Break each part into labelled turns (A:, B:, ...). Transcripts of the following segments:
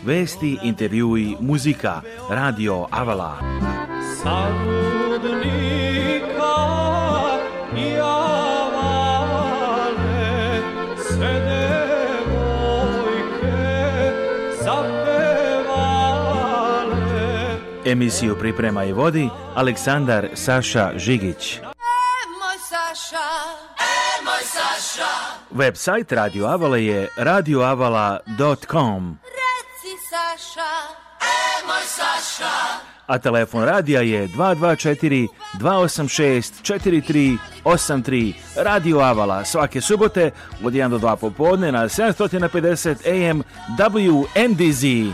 A: Vesti, intervjui, muzika, radio Avala. Sadnika i Avale, se devojke zapevale. Emisiju priprema i vodi Aleksandar Saša Žigić. E, moj Saša, e moj Saša. Website Radio Avala je radioavala.com. Saša, e moj Saša. A telefon radija je 224 286 4383 Radio Avala svake subote od 1 do 2 popodne na 750 AM WNDZ.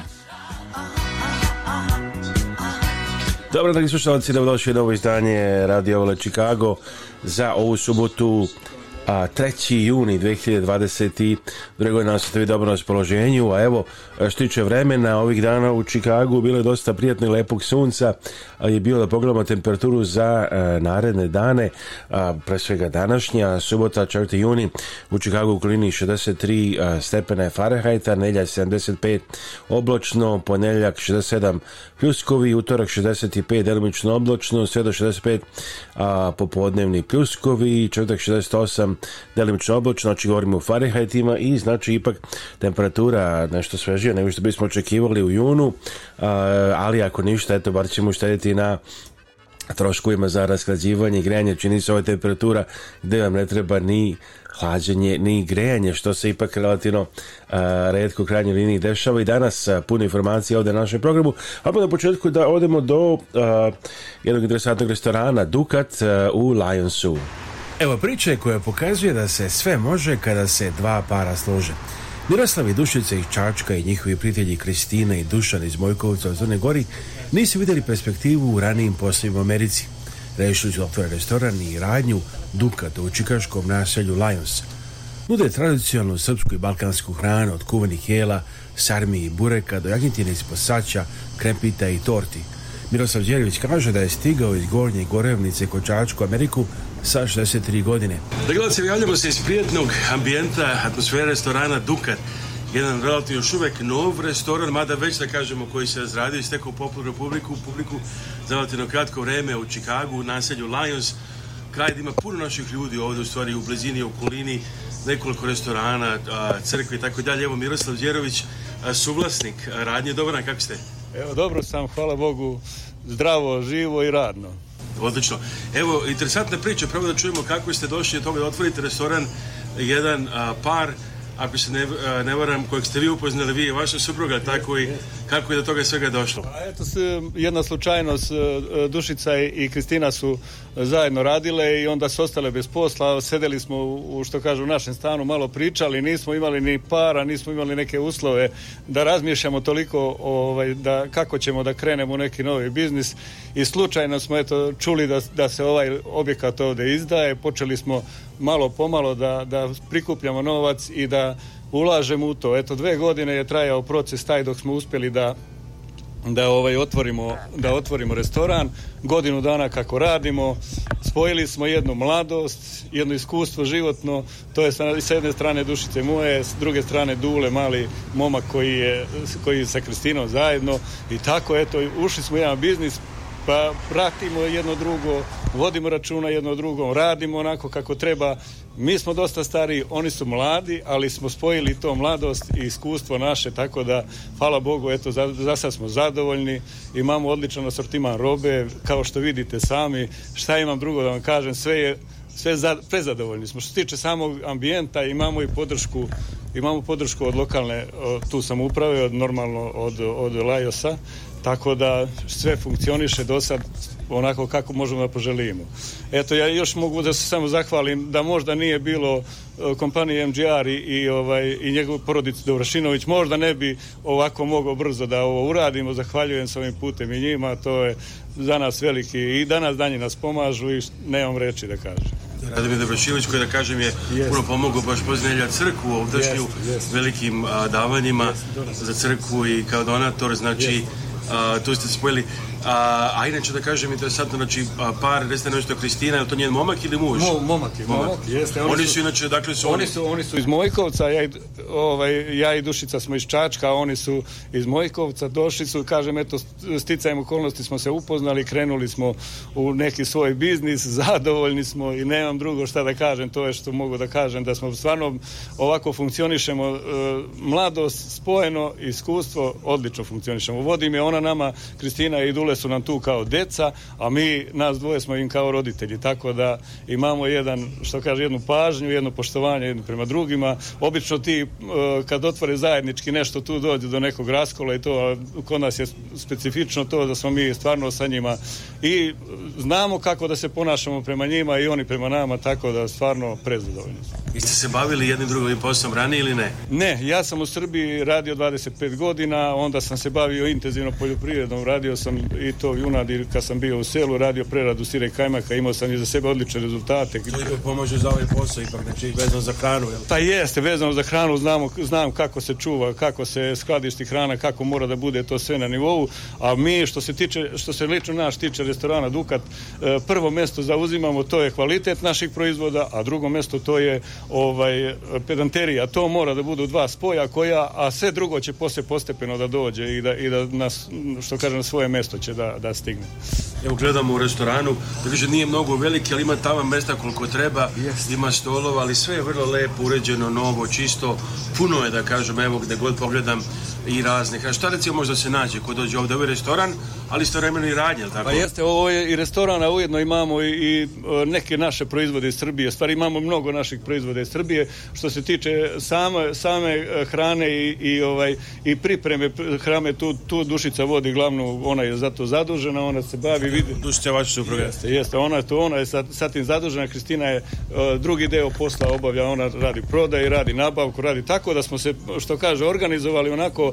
B: Dobro, dragi slušalci, dobrodošli u novo izdanje Radio Avala Chicago za ovu subotu a, 3. juni 2022. godine nas ste vi dobro na raspoloženju, a evo e, što tiče vremena, ovih dana u Čikagu bilo je dosta prijatno i lepog sunca, ali je bilo da pogledamo temperaturu za a, e, naredne dane, a, pre svega današnja, subota 4. juni u Čikagu u klini 63 a, stepene Fahrenheita, nelja 75 obločno, ponedjeljak 67 pljuskovi, utorak 65 delimično obločno, sve do 65 a, popodnevni pljuskovi, četvrtak 68 delimično oblačno, znači govorimo o Fahrenheitima i znači ipak temperatura nešto svežija nego što bismo očekivali u junu, ali ako ništa, eto, bar ćemo uštediti na troškovima za rasklađivanje i grejanje, čini se ova temperatura gde vam ne treba ni hlađenje ni grejanje, što se ipak relativno uh, redko u krajnjoj liniji dešava i danas uh, puno informacija ovde na našem programu, ali na početku da odemo do uh, jednog interesantnog restorana Dukat u Lionsu.
C: Evo priče koja pokazuje da se sve može kada se dva para slože. Miroslav i Dušica iz Čačka i njihovi prijatelji Kristina i Dušan iz Mojkovca u Crne Gori nisu videli perspektivu u ranijim poslovima u Americi. Rešili su da otvore restoran i radnju Dukata u čikaškom naselju Lions. Nude tradicionalnu srpsku i balkansku hranu od kuvanih jela, sarmi i bureka do jagnjetine iz posača, krepita i torti. Miroslav Đerević kaže da je stigao iz Gornje Gorevnice kod Čačku Ameriku sa 63 godine.
B: Da se javljamo
C: se
B: iz prijetnog ambijenta, atmosfere restorana Dukat jedan relativno još uvek nov restoran, mada već da kažemo koji se razradio i stekao popularnu publiku, publiku za relativno kratko vreme u Čikagu, u naselju Lions, kraj da ima puno naših ljudi ovde u stvari u blizini, u okolini, nekoliko restorana, crkve i tako dalje. Evo Miroslav Đerović, suvlasnik radnje. Dobar kako ste?
D: Evo, dobro sam, hvala Bogu, zdravo, živo i radno.
B: Odlično. Evo, interesantna priča, prvo da čujemo kako ste došli do toga da otvorite restoran jedan a, par, ako se ne, a, ne varam, kojeg ste vi upoznali, vi i vaša supruga, tako i kako je
D: do
B: toga
D: svega
B: došlo?
D: A pa eto se jedna slučajnost, e, e, Dušica i Kristina su e, zajedno radile i onda su ostale bez posla, sedeli smo u što kažu u našem stanu, malo pričali, nismo imali ni para, nismo imali neke uslove da razmišljamo toliko ovaj, da kako ćemo da krenemo u neki novi biznis i slučajno smo eto čuli da, da se ovaj objekat ovde izdaje, počeli smo malo pomalo da, da prikupljamo novac i da ulažem u to. Eto, dve godine je trajao proces taj dok smo uspjeli da da ovaj otvorimo, da otvorimo restoran, godinu dana kako radimo, spojili smo jednu mladost, jedno iskustvo životno, to je sa jedne strane dušice moje, s druge strane Dule, mali momak koji je, koji je sa Kristinom zajedno i tako, eto, ušli smo u jedan biznis, pa pratimo jedno drugo, vodimo računa jedno drugom, radimo onako kako treba mi smo dosta stari, oni su mladi, ali smo spojili to mladost i iskustvo naše, tako da, hvala Bogu, eto, za, za sad smo zadovoljni, imamo odličan asortiman robe, kao što vidite sami, šta imam drugo da vam kažem, sve je sve za, prezadovoljni smo. Što se tiče samog ambijenta, imamo i podršku imamo podršku od lokalne tu samouprave, od normalno od, od Lajosa, tako da sve funkcioniše do sad onako kako možemo da poželimo. Eto, ja još mogu da se samo zahvalim da možda nije bilo e, kompanije MGR i, i, ovaj, i njegov porodic Dobrašinović, možda ne bi ovako mogao brzo da ovo uradimo. Zahvaljujem se ovim putem i njima, to je za nas veliki i danas danji nas pomažu i nemam reči da kažem.
B: Radomir Dobrošilović koji da kažem je yes. puno pomogao baš pozdravlja crkvu ovdašnju yes, yes. velikim a, davanjima yes, za crkvu i kao donator znači a, tu ste spojili A, a inače da kažem interesantno, da znači par, jeste nešto Kristina, je to njen momak ili muž?
D: Mo, momak
B: je,
D: momak, momak
B: jeste. Oni, oni su, su, inače, dakle su oni...
D: Su, oni su iz Mojkovca, ja i, ovaj, ja i Dušica smo iz Čačka, oni su iz Mojkovca, došli su, kažem, eto, sticajem okolnosti smo se upoznali, krenuli smo u neki svoj biznis, zadovoljni smo i nemam drugo šta da kažem, to je što mogu da kažem, da smo stvarno ovako funkcionišemo, e, mladost spojeno, iskustvo, odlično funkcionišemo. Vodi me ona nama, Kristina i Dule su nam tu kao deca, a mi, nas dvoje smo im kao roditelji, tako da imamo jedan, što kaže, jednu pažnju, jedno poštovanje jedno prema drugima. Obično ti e, kad otvore zajednički nešto tu dođe do nekog raskola i to, a kod nas je specifično to da smo mi stvarno sa njima i znamo kako da se ponašamo prema njima i oni prema nama, tako da stvarno prezadovoljni
B: I ste se bavili jednim drugim poslom ranije ili ne?
D: Ne, ja sam u Srbiji radio 25 godina, onda sam se bavio intenzivno poljoprivredom, radio sam i to junad i kad sam bio u selu radio preradu sire kajmaka, imao sam i za sebe odlične rezultate.
B: To pomaže za ovaj posao, ipak znači vezano za hranu, jel? Pa
D: jeste, vezano za hranu, znam, znam kako se čuva, kako se skladišti hrana, kako mora da bude to sve na nivou, a mi što se tiče, što se lično naš tiče restorana Dukat, e, prvo mesto zauzimamo to je kvalitet naših proizvoda, a drugo mesto to je ovaj pedanterija, to mora da budu dva spoja koja, a sve drugo će posle postepeno da dođe i da, i da nas, što kažem, na svoje mesto će će da, da stigne.
B: Evo gledamo u restoranu, da više nije mnogo veliki, ali ima tamo mesta koliko treba, yes. ima stolova, ali sve je vrlo lepo, uređeno, novo, čisto, puno je da kažem, evo gde god pogledam, i raznih. A šta recimo možda se nađe ko dođe ovde u ovaj restoran, ali istovremeno i radnje,
D: tako? Pa jeste, ovo je i restoran, a ujedno imamo i, i e, neke naše proizvode iz Srbije. Stvari imamo mnogo naših proizvoda iz Srbije. Što se tiče same, same e, hrane i, i, ovaj, i pripreme hrane, tu, tu Dušica vodi glavnu, ona je zato zadužena, ona se bavi, vidi.
B: Dušica vaša supruga.
D: Jeste, jeste, ona je to, ona je sa, sa tim zadužena, Kristina je e, drugi deo posla obavlja, ona radi prodaj, radi nabavku, radi tako da smo se, što kaže, organizovali onako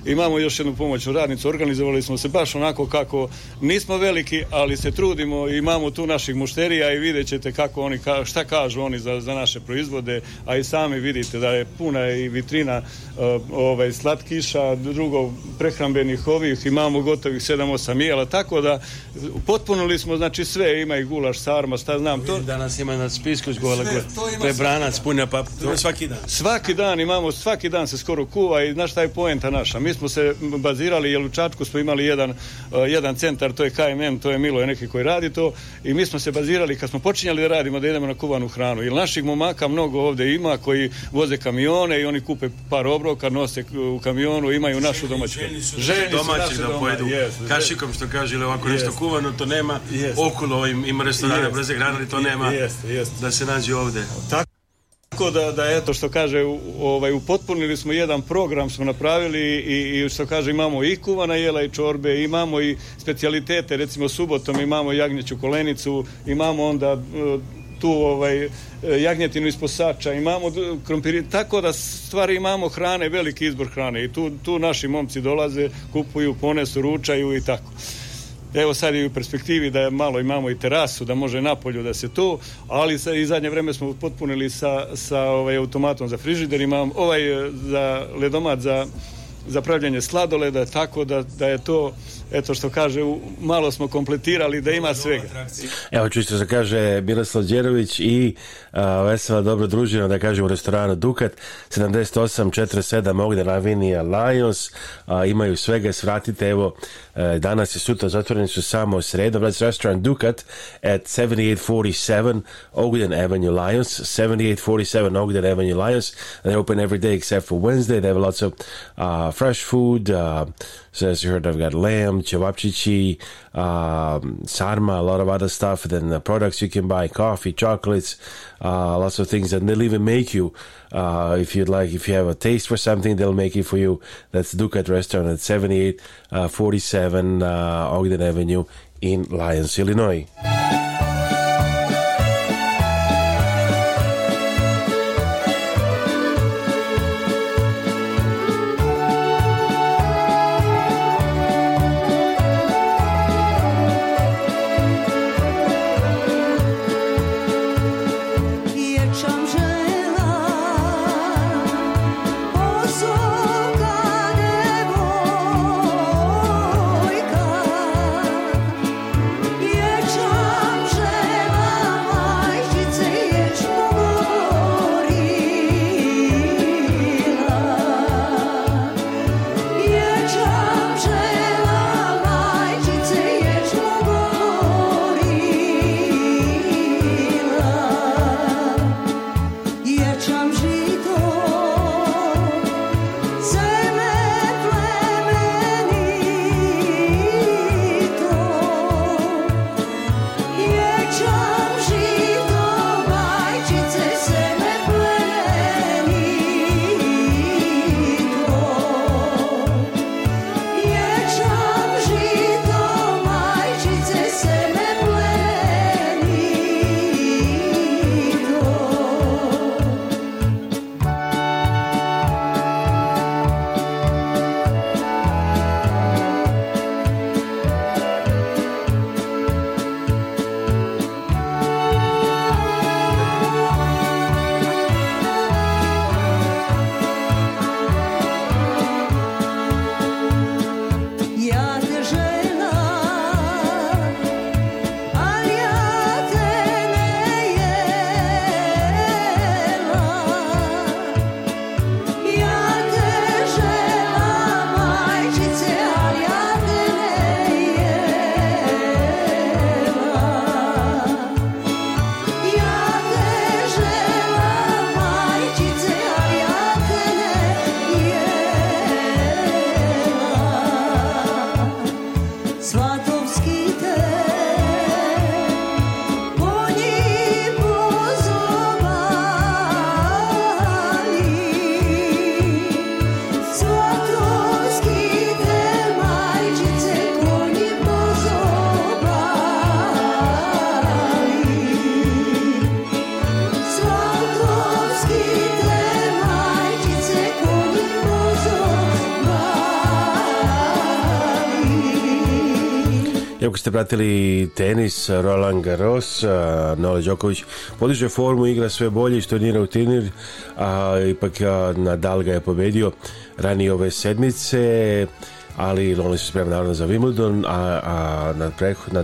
D: imamo još jednu pomoć u radnicu, organizovali smo se baš onako kako nismo veliki, ali se trudimo, imamo tu naših mušterija i vidjet ćete kako oni, šta kažu oni za, za naše proizvode, a i sami vidite da je puna i vitrina e, ovaj, slatkiša, drugo prehrambenih ovih, imamo gotovih 7-8 jela, tako da potpunili smo, znači sve, ima i gulaš, sarma, šta znam to.
B: Danas ima na spisku gola, prebranac, punja pa to
D: svaki dan. Svaki dan imamo, svaki dan se skoro kuva i znaš šta je poenta naša, mi mi smo se bazirali, jer u Čačku smo imali jedan, eh, jedan centar, to je KMM, to je Milo je neki koji radi to i mi smo se bazirali kad smo počinjali da radimo da idemo na kuvanu hranu. Jer naših momaka mnogo ovde ima koji voze kamione i oni kupe par obroka, nose u kamionu, imaju našu domaću.
B: Željni domaći da pojedu yes, kašikom što kaže ili ovako yes. nešto kuvano, to nema yes. okolo im, ima restorane yes. brze granari, to nema da se nađe ovde. Tako
D: Tako da, da eto što kaže, ovaj, upotpunili smo jedan program, smo napravili i, i što kaže imamo i kuvana jela i čorbe, imamo i specialitete, recimo subotom imamo jagnjeću kolenicu, imamo onda e, tu ovaj, e, jagnjetinu iz posača, imamo krompir, tako da stvari imamo hrane, veliki izbor hrane i tu, tu naši momci dolaze, kupuju, ponesu, ručaju i tako. Evo sad i u perspektivi da malo imamo i terasu, da može napolju da se to, ali sa, i zadnje vreme smo potpunili sa, sa ovaj, automatom za frižider, imam ovaj eh, za ledomat za, za pravljanje sladoleda, tako da, da je to eto što kaže, malo smo kompletirali da ima svega.
B: Evo čisto se kaže Miroslav Đerović i a, Vesela Dobro Družina, da kažem u restoranu Dukat, 7847 Ogden Avinija Lions, a, imaju svega, svratite, evo, a, e, danas i sutra zatvoreni su samo sredom, that's restaurant Dukat at 7847 Ogden Avenue Lions, 7847 Ogden Avenue Lions, and open every day except for Wednesday, they have lots of fresh food, So as you heard, I've got lamb, cevapcici, um, sarma, a lot of other stuff. Then the products you can buy, coffee, chocolates, uh, lots of things. And they'll even make you, uh, if you'd like, if you have a taste for something, they'll make it for you. That's Ducat Restaurant at 7847 uh, uh, Ogden Avenue in Lyons, Illinois. ste pratili tenis, Roland Garros, Nole Đoković podiže formu, igra sve bolje i štonira u turnir, a ipak Nadal ga je pobedio rani ove sedmice, ali oni su spremni naravno za Wimbledon, a, a na, prehod, na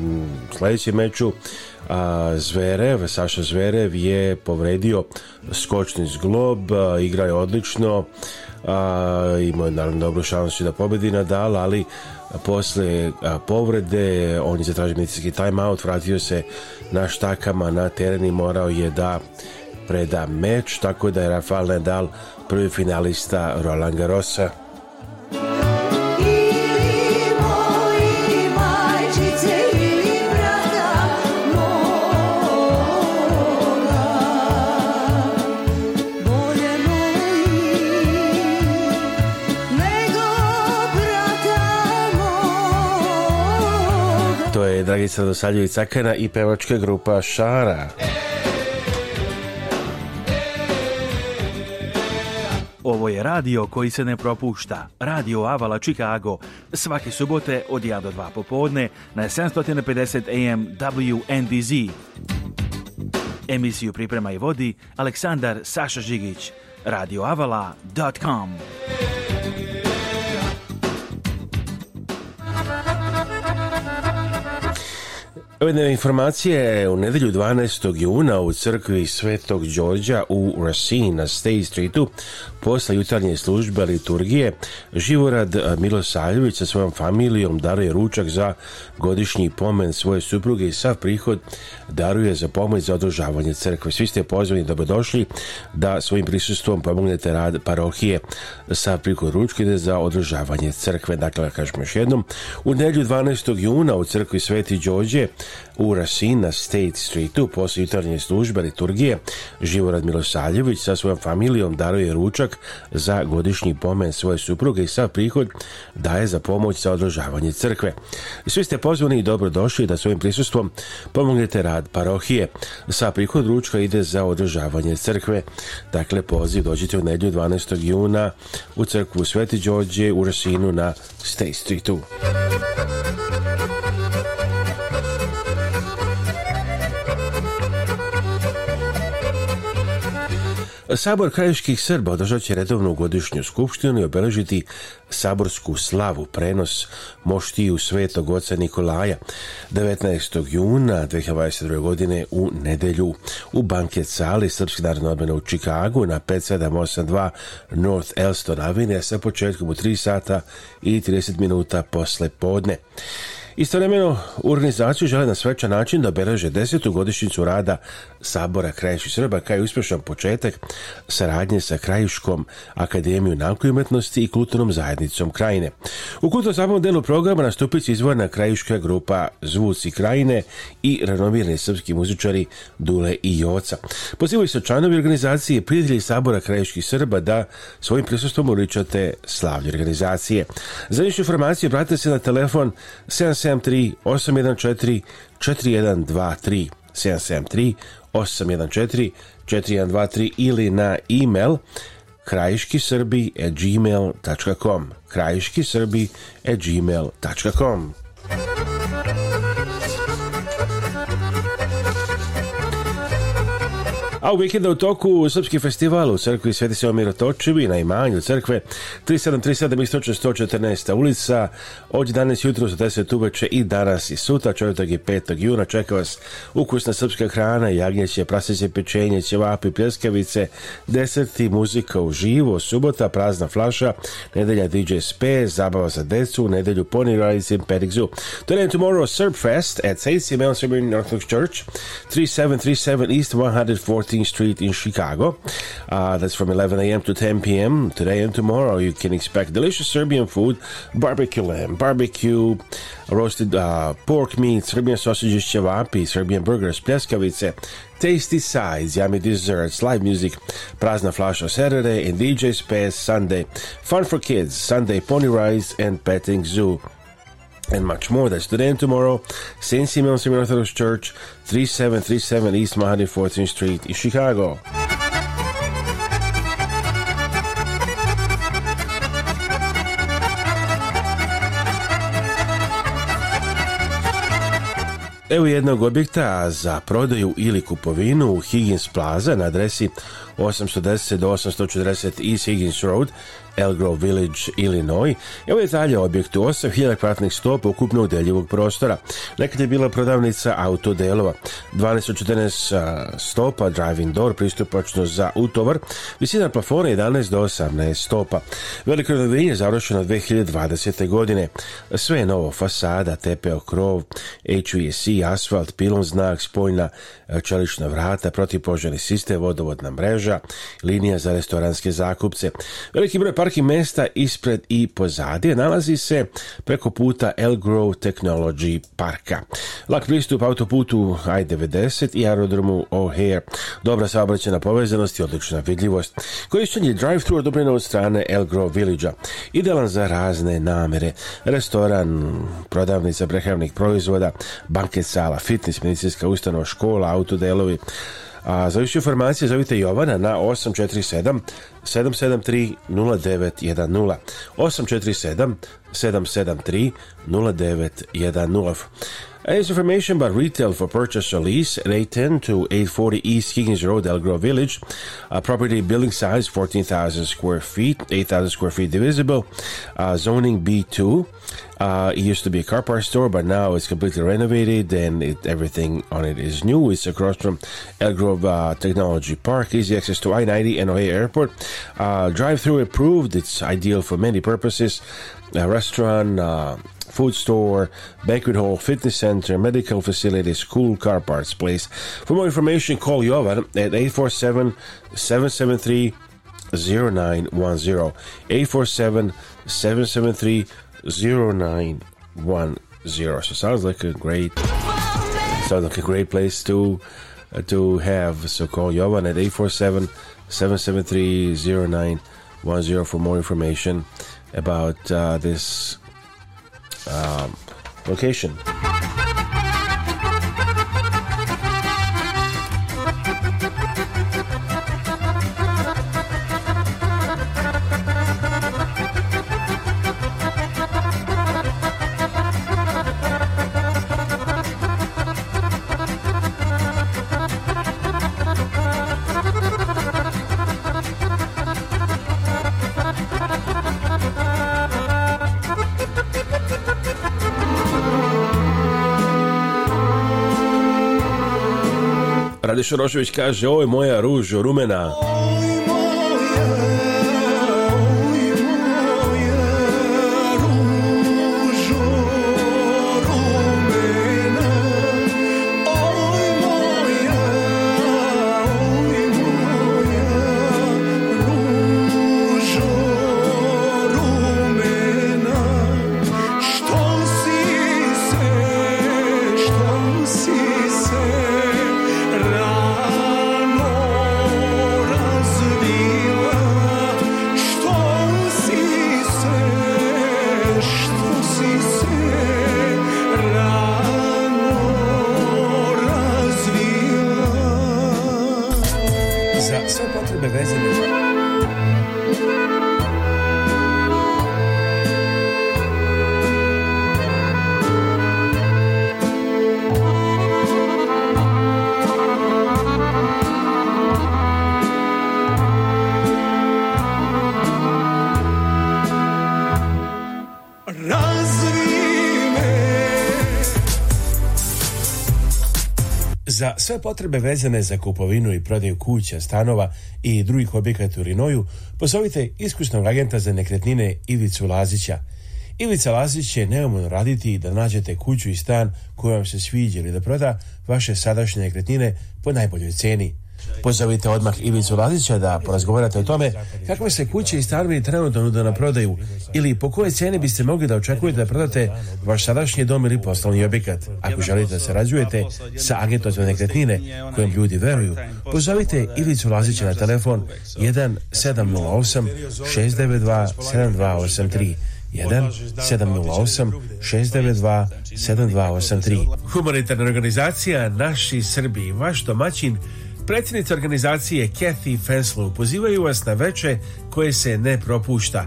B: sledećem meču a, Zverev, Saša Zverev je povredio skočni zglob, igra je odlično, a, imao je naravno dobru šansu da pobedi Nadal, ali posle povrede on je zatražio medicinski time out, vratio se na štakama na teren i morao je da preda meč, tako da je Rafael Nadal prvi finalista Roland Garrosa. je Dragica Dosaljević Cakana i pevačka grupa Šara.
A: Ovo je radio koji se ne propušta. Radio Avala Chicago. Svake subote od 1 do 2 popodne na 750 AM WNDZ. Emisiju priprema i vodi Aleksandar Saša Žigić. radioavala.com.
B: Ove informacije u nedelju 12. juna u crkvi Svetog Đorđa u Racine na State Streetu posle jutarnje službe liturgije Živorad Milosavljević sa svojom familijom daruje ručak za godišnji pomen svoje supruge i sav prihod daruje za pomoć za održavanje crkve. Svi ste pozvani da došli da svojim prisustvom pomognete rad parohije sa prihod ručkide za održavanje crkve. Dakle, da kažemo još jednom, u nedelju 12. juna u crkvi Sveti Đorđe u Rasin na State Streetu poslije jutarnje službe liturgije Živorad Milosavljević sa svojom familijom daruje ručak za godišnji pomen svoje supruge i sav prihod daje za pomoć za održavanje crkve. Svi ste pozvani i dobrodošli da svojim prisustvom pomognete rad parohije. Sa prihod ručka ide za održavanje crkve. Dakle, poziv dođite u nedlju 12. juna u crkvu Sveti Đorđe u Rasinu na State Streetu. Sabor krajiških Srba održat će redovnu godišnju skupštinu i obeležiti saborsku slavu prenos moštiju svetog oca Nikolaja 19. juna 2022. godine u nedelju u banket sali Srpske narodne odmene u Čikagu na 5782 North Elston Avenue sa početkom u 3 sata i 30 minuta posle podne. Istovremeno, organizaciju žele na svečan način da beleže desetu godišnjicu rada Sabora krajiških Srba kao i uspješan početak saradnje sa Krajiškom akademijom nauke i umetnosti i kulturnom zajednicom Krajine. U kulturno samom delu programa nastupit će izvorna krajiška grupa Zvuci Krajine i renovirani srpski muzičari Dule i Joca. Pozivaju se članovi organizacije prijatelji Sabora Krajiški Srba da svojim prisustvom uličate slavlje organizacije. Za više informacije obratite se na telefon 77 773 814 4123 773 814 4123 ili na e-mail krajiškisrbi at gmail.com A u vikenda u toku Srpski festival u crkvi Sveti Seomir Točevi na imanju crkve 3737 istočne 114. ulica od 11 jutro do 10 uveče i danas i sutra, četvrtak i 5. juna čeka vas ukusna srpska hrana, jagnjeće, praseće, pečenje, ćevapi, pljeskavice, deseti muzika u živo, subota, prazna flaša, nedelja DJ Spe, zabava za decu, u nedelju poniralice Zoo Today and tomorrow Serb Fest at St. Simeon Serbian Orthodox Church 3737 East 140 Street in Chicago. Uh, that's from 11 a.m. to 10 p.m. today and tomorrow. You can expect delicious Serbian food, barbecue lamb, barbecue, roasted uh, pork meat, Serbian sausages, cevapi, Serbian burgers, pleskavice, tasty sides, yummy desserts, live music, Prazna Flasha Saturday, and DJ Space Sunday. Fun for kids, Sunday pony rides and petting zoo and much more. That's today and tomorrow, St. Simeon Seminary Orthodox Church, 3737 East Mahadi 14th Street in Chicago. Evo jednog objekta za prodaju ili kupovinu u Higgins Plaza na adresi 810 do 840 East Higgins Road Elgrove Village, Illinois. I ovo je dalje objekt u 8000 kvadratnih stopa ukupno udeljivog prostora. Nekad je bila prodavnica autodelova. 12-14 stopa, driving door, pristupačno za utovar. Visina plafona 11 do 18 stopa. Veliko renoviranje je završeno 2020. godine. Sve je novo, fasada, tepeo krov, HVAC, asfalt, pilon znak, spojna e, čelična vrata, protipožarni sistem, vodovodna mreža, linija za restoranske zakupce. Veliki broj parking mesta ispred i pozadije nalazi se preko puta El Technology parka. Lak pristup autoputu I-90 i aerodromu O'Hare. Dobra saobraćena povezanost i odlična vidljivost. Korišćenje drive-thru odobreno od strane El Grove Village-a. Idealan za razne namere. Restoran, prodavnica prehramnih proizvoda, banket sala, fitness, medicinska ustanova, škola, autodelovi, A za više informacije zovite Jovana na 847 773 0910 847 773 0910 As information about retail for purchase or lease at 810 to 840 East Higgins Road, Elgrove Village. A property building size 14,000 square feet, 8,000 square feet divisible. Uh, zoning B2. Uh, it used to be a car parts store, but now it's completely renovated and it, everything on it is new. It's across from Elgrove uh, Technology Park. Easy access to I 90 and O'Hare Airport. Uh, Drive through approved. It's ideal for many purposes. A restaurant, uh, food store, banquet hall, fitness center, medical facility, school, car parts place. For more information, call Yovan at 847 773 0910. 847 773 0910. So sounds like a great sounds like a great place to uh, to have. So call Jovan at 847 773 0910 for more information about uh, this um, location. Šorošović kaže, ovo je moja ružo rumena. sve potrebe vezane za kupovinu i prodaju kuća, stanova i drugih objekata u Rinoju, pozovite iskusnog agenta za nekretnine Ivicu Lazića. Ivica Lazić će neumno raditi da nađete kuću i stan koji vam se sviđa ili da proda vaše sadašnje nekretnine po najboljoj ceni. Pozovite odmah Ivicu Lazića da porazgovarate o tome kakve se kuće i stanovi trenutno nude na prodaju ili po kojoj cijeni biste mogli da očekujete da prodate vaš sadašnji dom ili poslovni objekat. Ako želite da se razvijete sa agentom za nekretnine kojem ljudi veruju, pozovite Ivicu Lazića na telefon 1708 692 7283. 1-708-692-7283. Humanitarna organizacija Naši Srbi, vaš domaćin, predsjednica organizacije Kathy Fenslow, pozivaju vas na veče koje se ne propušta.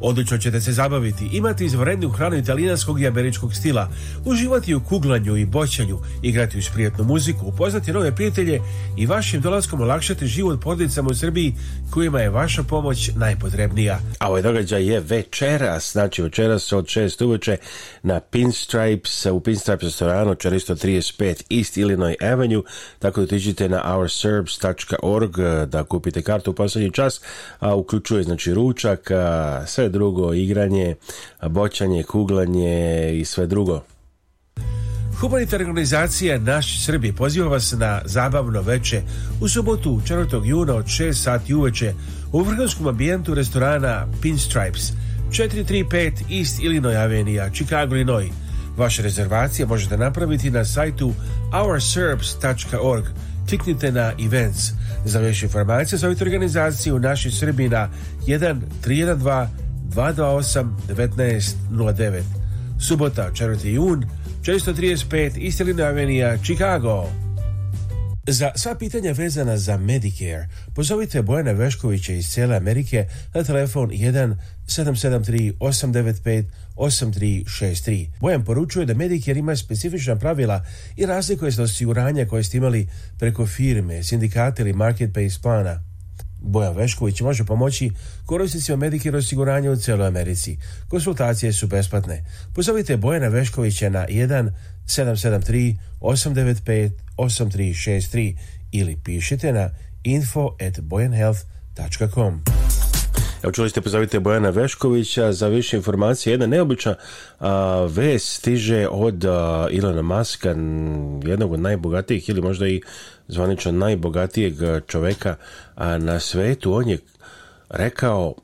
B: Odlično ćete se zabaviti, imati izvrednu hranu italijanskog i američkog stila, uživati u kuglanju i boćanju, igrati uz prijatnu muziku, upoznati nove prijatelje i vašim dolaskom olakšati život porodicama u Srbiji kojima je vaša pomoć najpotrebnija. A ovaj događaj je večeras, znači večeras od 6 uveče na Pinstripes, u Pinstripes restoranu 435 East Illinois Avenue, tako da otiđite na ourserbs.org da kupite kartu u posljednji čas, a uključuje znači ručak, sve drugo, igranje, boćanje, kuglanje i sve drugo. Humanitarna organizacija Naši Srbi poziva vas na zabavno veče u subotu 4. juna od 6 sati uveče u vrhunskom ambijentu restorana Pinstripes 435 East Illinois Avenue, Chicago, Illinois. Vaša rezervacija možete napraviti na sajtu ourserbs.org. Kliknite na events. Za više informacije zovite organizaciju Naši Srbi na 1312 228 1909. Subota, 4. jun, 435 Istelina Avenija, Chicago. Za sva pitanja vezana za Medicare, pozovite Bojana Veškovića iz cijele Amerike na telefon 1 773 895 8363. Bojan poručuje da Medicare ima specifična pravila i razlikuje se od osiguranja koje ste imali preko firme, sindikata ili marketplace plana. Bojan Vešković može pomoći korisnicima Medicare osiguranja u cijeloj Americi. Konsultacije su besplatne. Pozovite Bojana Veškovića na 1 773 895 8363 ili pišite na info at bojanhealth.com. Evo čuli ste pozavite Bojana Veškovića za više informacije. Jedna neobična a, vest stiže od a, Ilona Maska, jednog od najbogatijih ili možda i zvanično najbogatijeg čoveka a, na svetu. On je rekao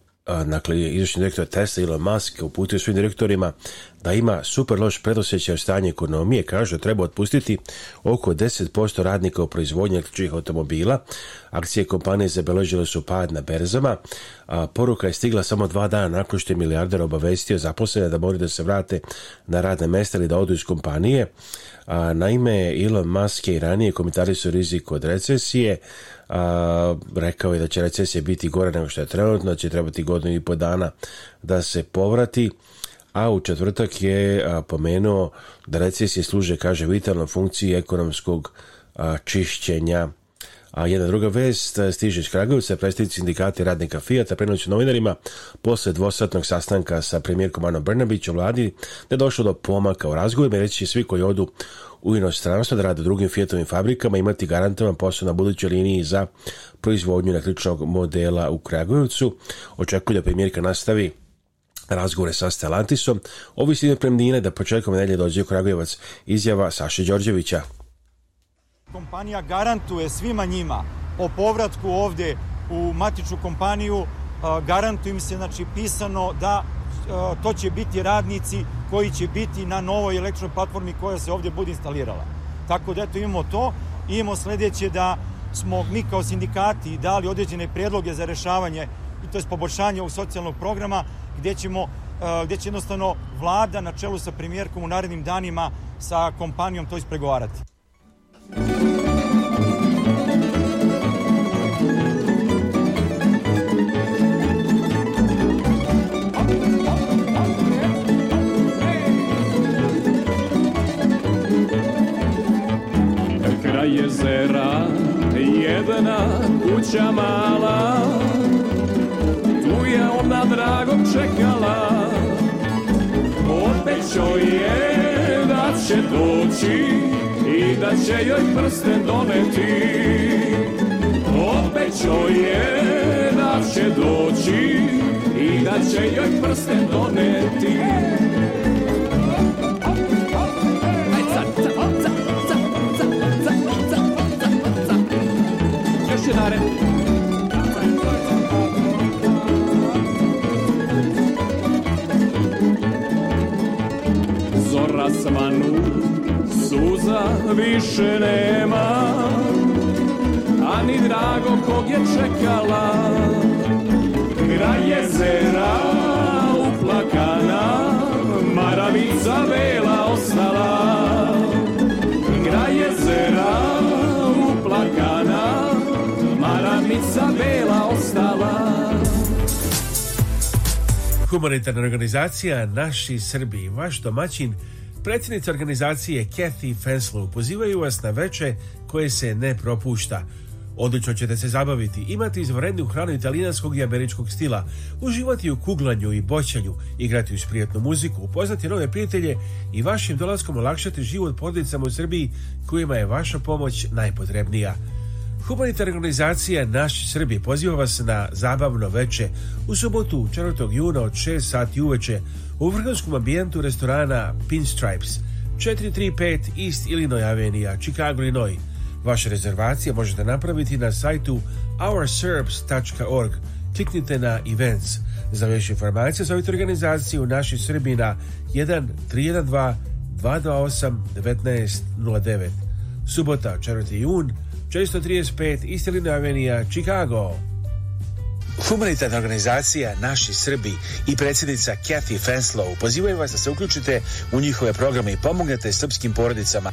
B: dakle, izvršni direktor Tesla Elon Musk uputio svim direktorima da ima super loš predosećaj stanje ekonomije, kaže da treba otpustiti oko 10% radnika u proizvodnji električnih automobila. Akcije kompanije zabeležile su pad na berzama, a poruka je stigla samo dva dana nakon što je milijarder obavestio zaposlene da moraju da se vrate na radne mesta ili da odu iz kompanije. A, naime, Elon Musk je i ranije komentarisao riziko od recesije, a, rekao je da će recesija biti gore nego što je trenutno, da će trebati godinu i po dana da se povrati, a u četvrtak je a, pomenuo da recesija služe, kaže, vitalnoj funkciji ekonomskog a, čišćenja a jedna druga vest stiže iz Kragujevca, predstavnici sindikata radnika Fijata prenoću novinarima posle dvosatnog sastanka sa premijerkom Anom Brnabić u vladi da je došlo do pomaka u razgovorima, reći će svi koji odu u inostranstvo da rade u drugim Fiatovim fabrikama, imati garantovan posao na budućoj liniji za proizvodnju električnog modela u Kragujevcu. Očekuju da premijerka nastavi razgovore sa Stellantisom. Ovi stignu premdine da početkom nedelje dođe u Kragujevac izjava Saše Đorđevića.
E: Kompanija garantuje svima njima po povratku ovde u matičnu kompaniju garantuju im se znači pisano da E, to će biti radnici koji će biti na novoj elektronoj platformi koja se ovde bude instalirala. Tako da eto imamo to, imamo sledeće da smo mi kao sindikati dali određene predloge za rešavanje to je poboljšanje ovog socijalnog programa gde ćemo e, gde će jednostavno vlada na čelu sa premijerkom u narednim danima sa kompanijom to ispregovarati. kuća mala Tu je ona dragom čekala Obećao je da će doći I da će joj prste doneti Obećao je da će doći I da će joj prste doneti
B: dinare. Zora svanu, suza više nema, a ni drago kog je čekala. Kraj jezera uplakana, maravica vela ostala. tamnica bela ostala Humanitarna organizacija Naši Srbi, vaš domaćin, predsjednica organizacije Kathy Fenslow, pozivaju vas na veče koje se ne propušta. Odlično ćete se zabaviti, imati izvrednu hranu italijanskog i američkog stila, uživati u kuglanju i boćanju, igrati uz prijatnu muziku, upoznati nove prijatelje i vašim dolaskom olakšati život porodicama u Srbiji kojima je vaša pomoć najpotrebnija. Humanitarna organizacija Naš Srbi poziva vas na zabavno veče u subotu 4. juna od 6 sati uveče u vrhunskom ambijentu restorana Pinstripes 435 East Illinois Avenue, Chicago, Illinois. Vaše rezervacije možete napraviti na sajtu ourserbs.org. Kliknite na Events. Za više informacije zovite organizaciju Naši Srbi na 1 312 228 1909. Subota 4. jun 635 Istelina Avenija, Chicago. Humanitarna organizacija Naši Srbi i predsjednica Kathy Fenslow pozivaju vas da se uključite u njihove programe i pomognete srpskim porodicama.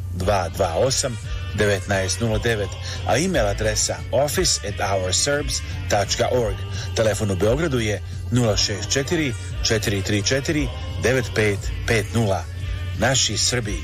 B: 228 1909, a email adresa office@ourserbs.org. Telefon u Beogradu je 064 434 9550. Naši Srbiji.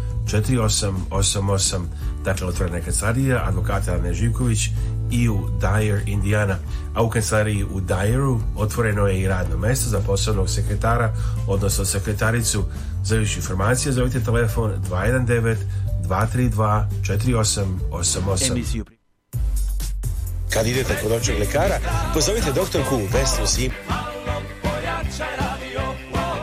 B: 4888, dakle otvorena kancelarija advokata Ane Živković i u Dyer, Indiana. A u kancelariji u Dyeru otvoreno je i radno mesto za posebnog sekretara, odnosno sekretaricu. Za više informacije zovite telefon 219 232 4888. Kad idete kod očeg lekara, pozovite doktorku Vesnu Sim.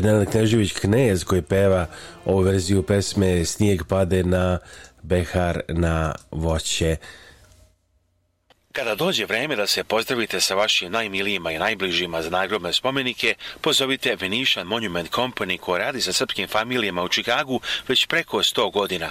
B: je Nenad Knežević Knez koji peva ovu verziju pesme Snijeg pade na behar na voće. Kada dođe vreme da se pozdravite sa vašim najmilijima i najbližima za nagrobne spomenike, pozovite Venetian Monument Company koja radi sa srpskim familijama u Čikagu već preko 100 godina.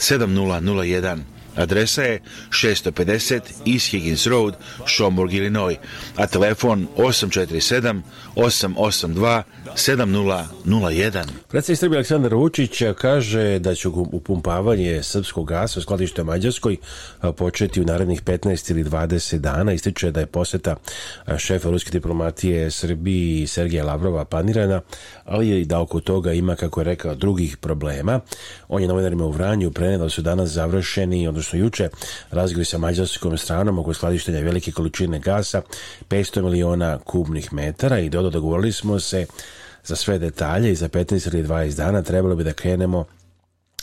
B: 7001. Adresa je 650 East Higgins Road, Schaumburg, Illinois, a telefon 847 882 7001. Predsednik Srbije Aleksandar Vučić kaže da će upumpavanje srpskog gasa u skladište Mađarskoj početi u narednih 15 ili 20 dana. Ističe da je poseta šefa ruske diplomatije Srbiji Sergeja Lavrova planirana, ali je i da oko toga ima, kako je rekao, drugih problema. On je novinarima u Vranju prenio da su danas završeni, odnosno juče, razgovori sa mađarskom stranom oko skladištenja velike količine gasa, 500 miliona kubnih metara i dodao dogovorili smo se za sve detalje i za 15 ili 20 dana trebalo bi da krenemo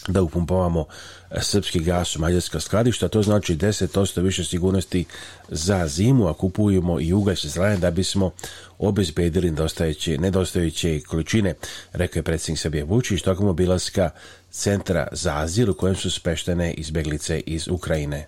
B: da upumpavamo e, srpski gas u mađarska skladišta, to znači 10% više sigurnosti za zimu, a kupujemo i ugalj sa strane da bismo obezbedili nedostajuće, nedostajuće količine, rekao je predsjednik Srbije Vučić, tokom obilaska Centra za azil u kojem su speštene izbeglice iz Ukrajine.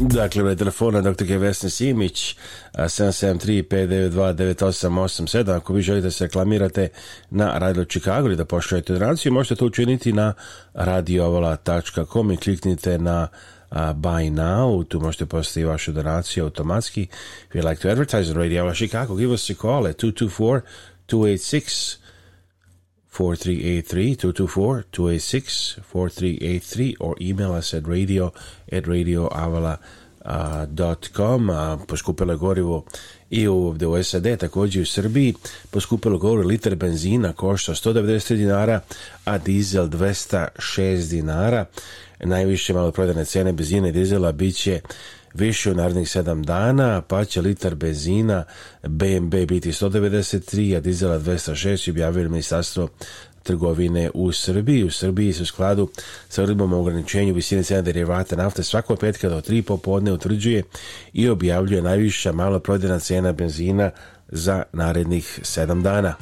B: Dakle, broj telefona dr. Vesne Simić 773-592-9887 ako vi želite da se reklamirate na Radio Chicago ili da pošaljete donaciju možete to učiniti na radiovala.com i kliknite na buy now. Tu možete postaviti vašu donaciju automatski. If you'd like to advertise on Radio Chicago, give us a call at 224 286 4383 224 286 4383 or email us at radio at radioavala.com uh, a poskupilo je gorivo i ovdje u SAD, također u Srbiji poskupilo gorivo liter benzina košta 193 dinara a dizel 206 dinara najviše malo prodane cene benzina i dizela biće će više u narednih 7 dana, pa će litar benzina BMB biti 193, a dizela 206, objavio ministarstvo trgovine u Srbiji. U Srbiji se u skladu sa uredbom o ograničenju visine cena derivata nafte svakog petka do 3 popodne utvrđuje i objavljuje najviša maloprodajna cena benzina za narednih 7 dana.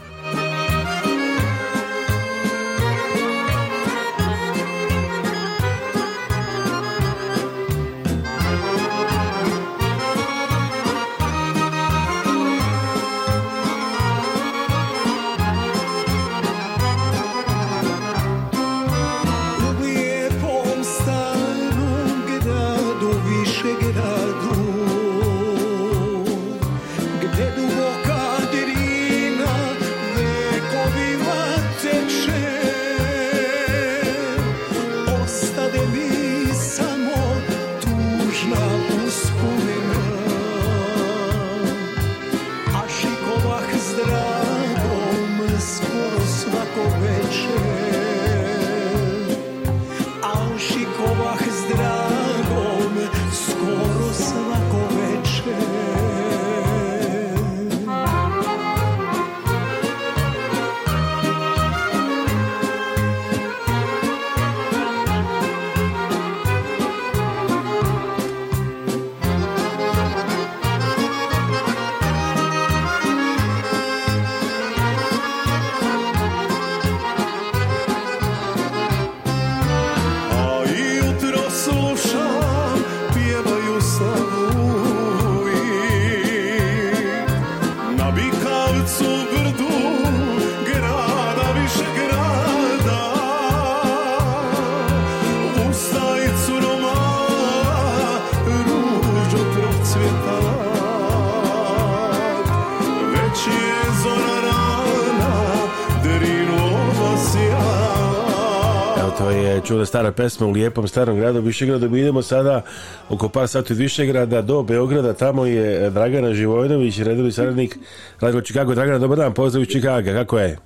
B: da stara pesma u lijepom starom gradu Višegradu. Mi idemo sada oko par sati od Višegrada do Beograda. Tamo je Dragana Živojnović, redovni saradnik Radio Čikago. Dragana, dobar dan, pozdrav iz Čikaga. Kako je?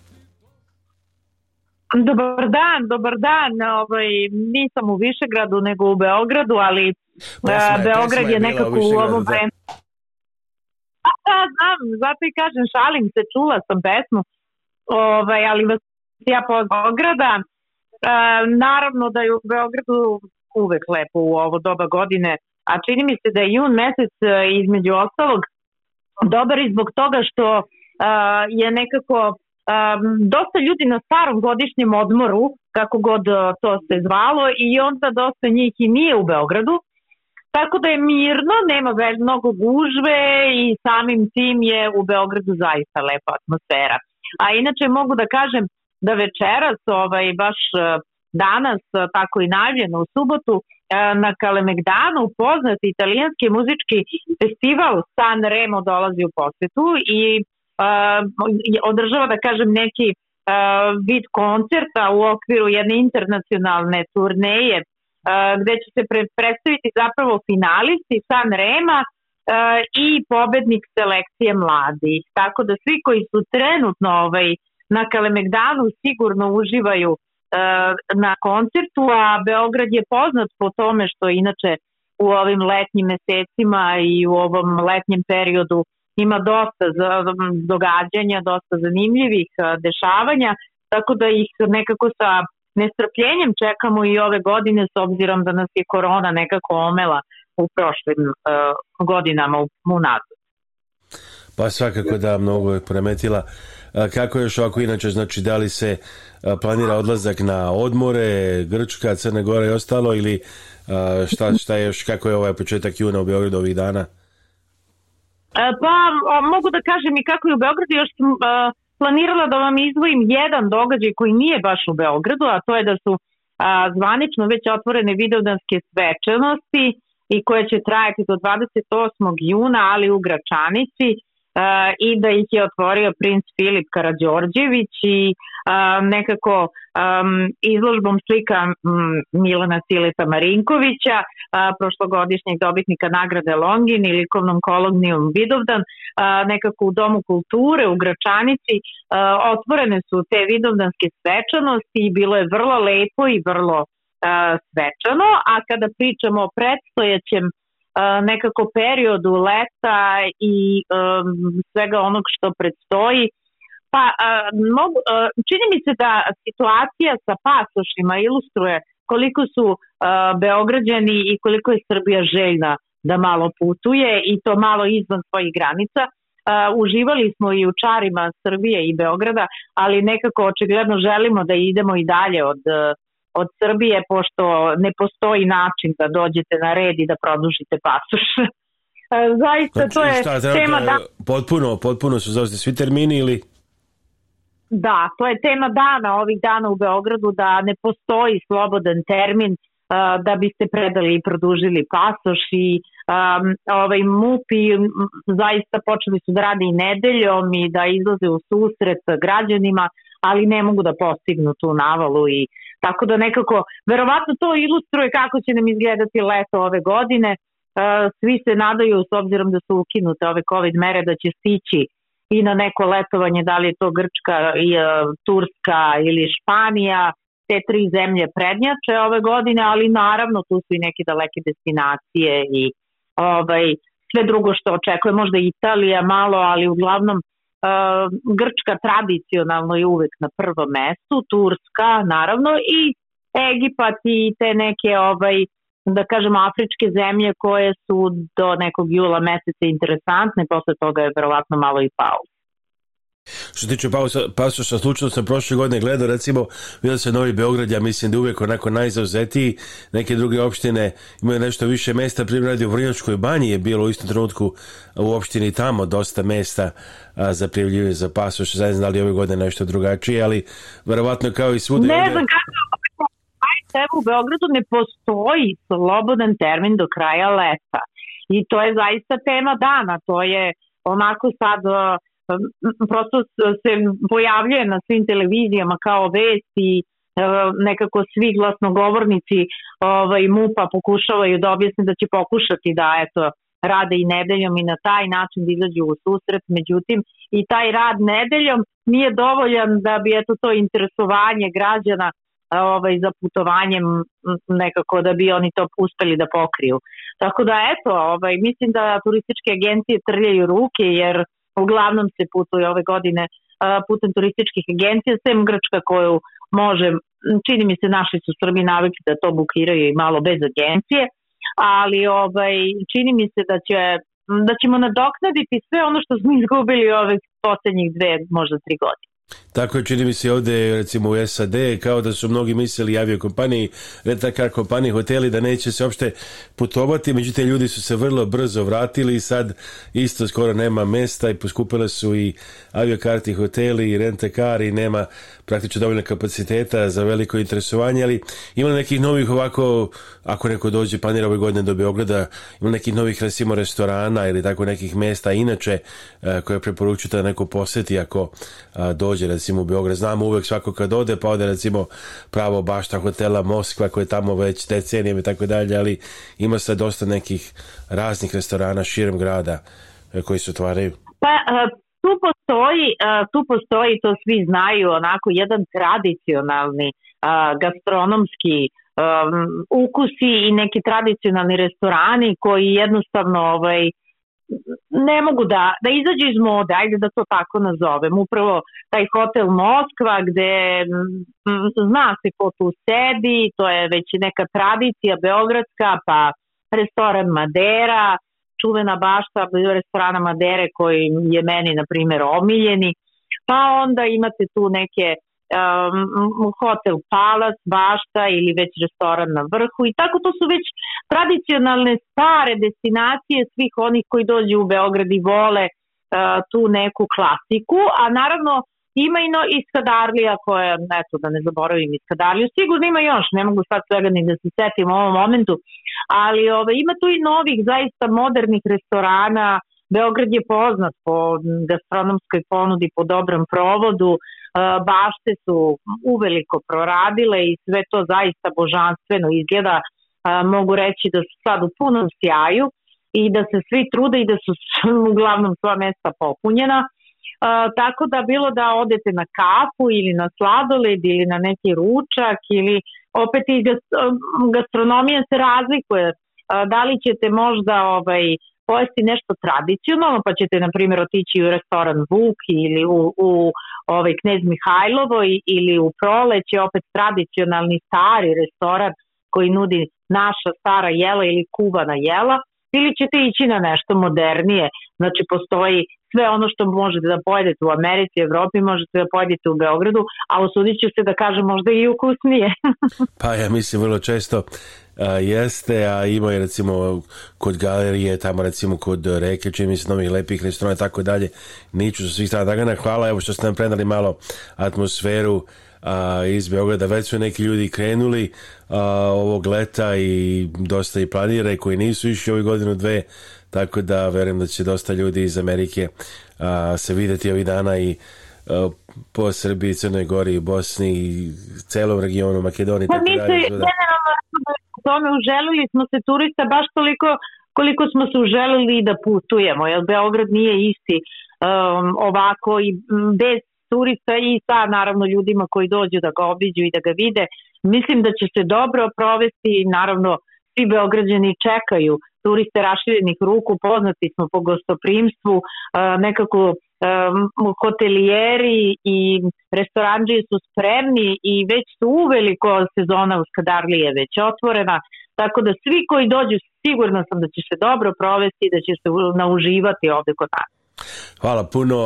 F: Dobar dan, dobar dan. Ovaj, nisam u Višegradu, nego u Beogradu, ali eh, je, Beograd je, je nekako u, u ovom da. vremenu. Da, da, znam, zato i kažem, šalim se, čula sam pesmu. Ovaj, ali vas ja pod Beograda E, naravno da je u Beogradu uvek lepo u ovo doba godine, a čini mi se da je jun mesec e, između ostalog dobar i zbog toga što e, je nekako dosta ljudi na starom godišnjem odmoru, kako god to se zvalo, i onda dosta njih i nije u Beogradu, Tako da je mirno, nema već mnogo gužve i samim tim je u Beogradu zaista lepa atmosfera. A inače mogu da kažem da večeras, ovaj, baš e, danas, e, tako i najavljeno u subotu, e, na Kalemegdanu poznati italijanski muzički festival San Remo dolazi u posetu i uh, održava, da kažem, neki uh, vid koncerta u okviru jedne internacionalne turneje uh, gde će se pre predstaviti zapravo finalisti San Rema uh, i pobednik selekcije mladih. Tako da svi koji su trenutno ovaj, uh, na Kalemegdanu sigurno uživaju e, na koncertu, a Beograd je poznat po tome što inače u ovim letnjim mesecima i u ovom letnjem periodu ima dosta događanja, dosta zanimljivih e, dešavanja, tako da ih nekako sa nestrpljenjem čekamo i ove godine s obzirom da nas je korona nekako omela u prošlim uh, godinama u, u nazad.
B: Pa svakako da, mnogo je poremetila. E, kako je još ovako inače, znači da li se e, planira odlazak na odmore, Grčka, Crne Gora i ostalo ili e, šta, šta je još, kako je ovaj početak juna u Beogradu ovih dana?
F: Pa mogu da kažem i kako je u Beogradu, još sam planirala da vam izdvojim jedan događaj koji nije baš u Beogradu, a to je da su zvanično već otvorene videodanske svečanosti i koje će trajati do 28. juna, ali u Gračanici i da ih je otvorio princ Filip Karadžorđević i nekako izložbom slika Milana Cileta Marinkovića, prošlogodišnjeg dobitnika nagrade Longin i likovnom kolonijom Vidovdan, nekako u Domu kulture u Gračanici otvorene su te vidovdanske svečanosti i bilo je vrlo lepo i vrlo svečano, a kada pričamo o predstojećem nekako periodu leta i um, svega onog što predstoji. Pa, a, mogu, a, čini mi se da situacija sa pasošima ilustruje koliko su a, Beograđani i koliko je Srbija željna da malo putuje i to malo izvan svojih granica. Uh, uživali smo i u čarima Srbije i Beograda, ali nekako očigledno želimo da idemo i dalje od uh, od Srbije, pošto ne postoji način da dođete na red i da produžite pasoš. E, zaista, znači, to je šta, tema da, da...
B: Potpuno, potpuno su zauzeti svi termini ili...
F: Da, to je tema dana ovih dana u Beogradu da ne postoji slobodan termin e, da biste predali i produžili pasoš i um, ovaj MUP i zaista počeli su da rade i nedeljom i da izlaze u susret građanima, ali ne mogu da postignu tu navalu i uh, Tako da nekako, verovatno to ilustruje kako će nam izgledati leto ove godine. E, svi se nadaju, s obzirom da su ukinute ove COVID mere, da će stići i na neko letovanje, da li je to Grčka, i, e, Turska ili Španija, te tri zemlje prednjače ove godine, ali naravno tu su i neke daleke destinacije i ovaj, sve drugo što očekuje, možda Italija malo, ali uglavnom Ehm, Grčka tradicionalno je uvek na prvom mestu, Turska naravno i Egipat i te neke ovaj da kažemo afričke zemlje koje su do nekog jula meseca interesantne, posle toga je verovatno malo i pauza.
B: Što se tiče pasoša, slučajno sam prošle godine gledao, recimo, vidio se Novi Beograd, ja mislim da uvijek onako najzauzetiji, neke druge opštine imaju nešto više mesta, primjer radi u Vrnjačkoj banji je bilo u istom trenutku u opštini tamo dosta mesta a, za prijavljive za pasoš, ne znam da li ove godine nešto drugačije, ali verovatno kao i svuda...
F: Ne znam kako, ovaj evo u Beogradu ne postoji slobodan termin do kraja leta i to je zaista tema dana, to je onako sad Ehm, prosto se pojavljuje na svim televizijama kao vest i ehm, nekako svi glasnogovornici ovaj, MUPA pokušavaju da objasne da će pokušati da eto, rade i nedeljom i na taj način da izađu u susret, međutim i taj rad nedeljom nije dovoljan da bi eto to interesovanje građana ovaj, za putovanjem nekako da bi oni to uspeli da pokriju. Tako da eto, ovaj, mislim da turističke agencije trljaju ruke jer uglavnom se putuje ove godine putem turističkih agencija, sem Grčka koju može, čini mi se naši su Srbi navikli da to bukiraju i malo bez agencije, ali ovaj, čini mi se da će da ćemo nadoknaditi sve ono što smo izgubili ove poslednjih dve, možda tri godine.
B: Tako je, čini mi se ovde recimo u SAD, kao da su mnogi mislili avio kompaniji, retakar kompaniji, hoteli, da neće se opšte putovati, međutim ljudi su se vrlo brzo vratili i sad isto skoro nema mesta i poskupile su i aviokarti, hoteli i rentakar i nema praktično dovoljno kapaciteta za veliko interesovanje, ali ima nekih novih ovako, ako neko dođe planira ove godine do Beograda, ima nekih novih resimo restorana ili tako nekih mesta inače eh, koje preporučujete da neko poseti ako eh, dođe recimo u Beograd. Znamo uvek svako kad ode, pa ode recimo pravo bašta hotela Moskva koja je tamo već decenijem i tako dalje, ali ima sad dosta nekih raznih restorana širom grada e, koji se otvaraju.
F: Pa, e, tu postoji, e, tu postoji, to svi znaju, onako jedan tradicionalni gastronomski ukusi i neki tradicionalni restorani koji jednostavno ovaj ne mogu da, da izađu iz mode, ajde da to tako nazovem. Upravo taj hotel Moskva gde m, zna se ko tu sedi, to je već neka tradicija beogradska, pa restoran Madera, čuvena bašta restorana Madere koji je meni, na primjer, omiljeni. Pa onda imate tu neke um, hotel Palac, bašta ili već restoran na vrhu i tako to su već tradicionalne stare destinacije svih onih koji dođu u Beograd i vole uh, tu neku klasiku, a naravno ima i, no, i Skadarlija koja, eto da ne zaboravim i sigurno ima još, ne mogu sad svega ni da se setim u ovom momentu, ali ove, ovaj, ima tu i novih zaista modernih restorana, Beograd je poznat po gastronomskoj ponudi, po dobrom provodu, uh, E, bašte su uveliko proradile i sve to zaista božanstveno izgleda. E, mogu reći da su sad u punom sjaju i da se svi trude i da su uglavnom sva mesta popunjena. E, tako da bilo da odete na kafu ili na sladoled ili na neki ručak ili opet i gastronomija se razlikuje. Da li ćete možda ovaj, pojesti nešto tradicionalno, pa ćete na primjer otići u restoran Vuk ili u, u ovaj Knez Mihajlovo ili u proleće opet tradicionalni stari restoran koji nudi naša stara jela ili kubana jela ili ćete ići na nešto modernije. Znači postoji sve ono što možete da pojedete u Americi, Evropi, možete da pojedete u Beogradu, a usudit ću se da kažem možda i ukusnije.
B: pa ja mislim vrlo često a, jeste, a ima je recimo kod galerije, tamo recimo kod reke, čini mi se novih lepih restorana i tako dalje, niču sa svih strana Dragana, hvala evo što ste nam prenali malo atmosferu a, iz Beograda, već su neki ljudi krenuli a, ovog leta i dosta i planiraju i koji nisu išli ovih godinu dve tako da verujem da će dosta ljudi iz Amerike a, se videti ovih dana i a, po Srbiji, Crnoj Gori, Bosni i celom regionu Makedoniji. Pa mi
F: se da. generalno tome uželili smo se turista baš toliko koliko smo se uželili da putujemo, jer Beograd nije isti um, ovako i bez turista i sa naravno ljudima koji dođu da ga obiđu i da ga vide. Mislim da će se dobro provesti, naravno svi Beograđani čekaju uh, turiste raširenih ruku, poznati smo po gostoprimstvu, e, nekako e, hotelijeri i restoranđi su spremni i već su uveliko sezona u Skadarlije već otvorena, tako da svi koji dođu sigurno sam da će se dobro provesti i da će se nauživati ovde kod nas.
B: Hvala puno,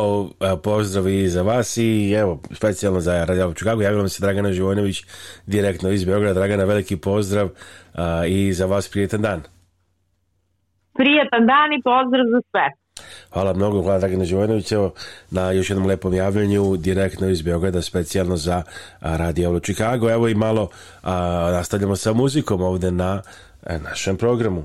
B: pozdrav i za vas i evo, specijalno za Radio Čikago, javila mi se Dragana Živojnović direktno iz Beograda. Dragana, veliki pozdrav i za vas prijetan dan.
F: Prijetan dan i pozdrav za sve.
B: Hvala mnogo, hvala Dragana Đivojnović, evo na još jednom lepom javljenju, direktno iz Beograda, specijalno za Radio Avlo Chicago. Evo i malo a, nastavljamo sa muzikom ovde na a, e, našem programu.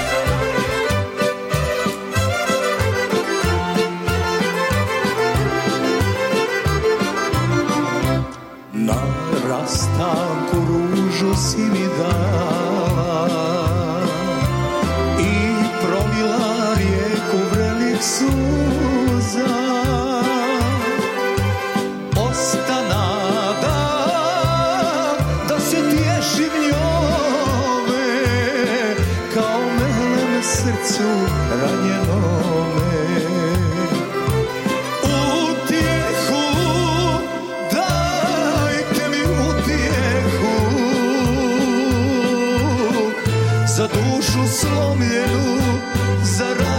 B: zaraz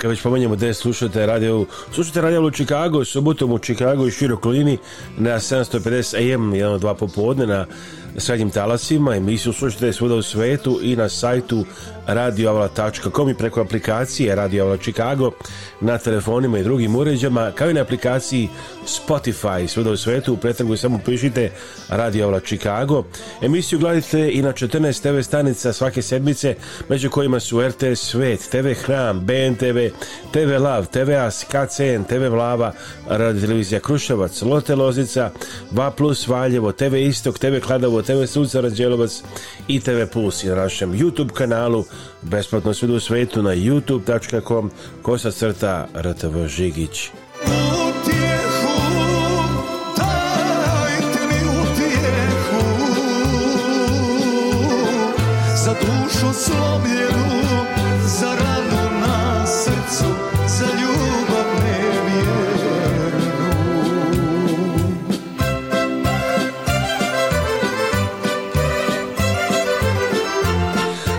B: kad već pomenjamo gde slušate radio, slušate radio u Čikagu, subotom u Čikagu i široj na 750 AM, jedan od dva popodne na srednjim talasima. Emisiju slušajte svuda u svetu i na sajtu radioavala.com i preko aplikacije Radio Avala Chicago na telefonima i drugim uređama kao i na aplikaciji Spotify svuda u svetu. U pretragu samo pišite Radio Avala Chicago. Emisiju gledajte i na 14 TV stanica svake sedmice među kojima su RTS Svet, TV Hram, BNTV, TV Lav, TV As, KCN, TV Vlava, Radio Televizija Kruševac, Lote Loznica, Va Plus Valjevo, TV Istok, TV Kladovo, Đakovo, TV Sucarac Đelovac i TV Plus i na našem YouTube kanalu besplatno svuda u svetu na youtube.com kosa crta rtv žigić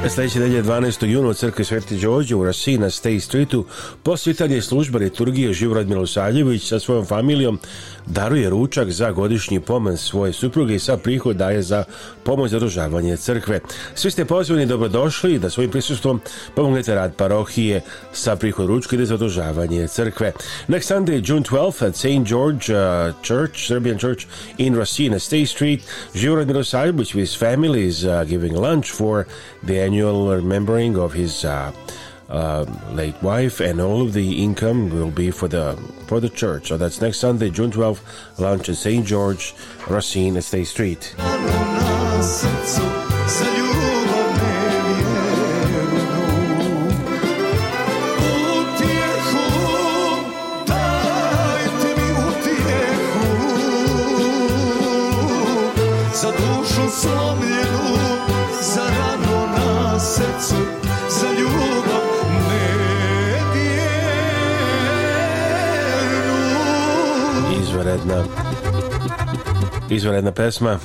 B: Sljedeće delje 12. juna u crkvi Sveti Đorđe u Rasi na State Streetu posvitan je služba liturgije Živorad Milosavljević sa svojom familijom daruje ručak za godišnji pomen svoje supruge i sa prihod daje za pomoć za održavanje crkve. Svi ste pozvani dobrodošli da svojim prisustvom pomognete rad parohije sa prihod ručka ide za održavanje crkve. Next Sunday, June 12th at St. George uh, Church, Serbian Church in Rasi na State Street, Živorad Milosavljević with families uh, giving lunch for the annual remembering of his uh, uh, late wife, and all of the income will be for the for the church. So that's next Sunday, June 12th, lunch at St. George, Racine Estate Street. izvanredna pesma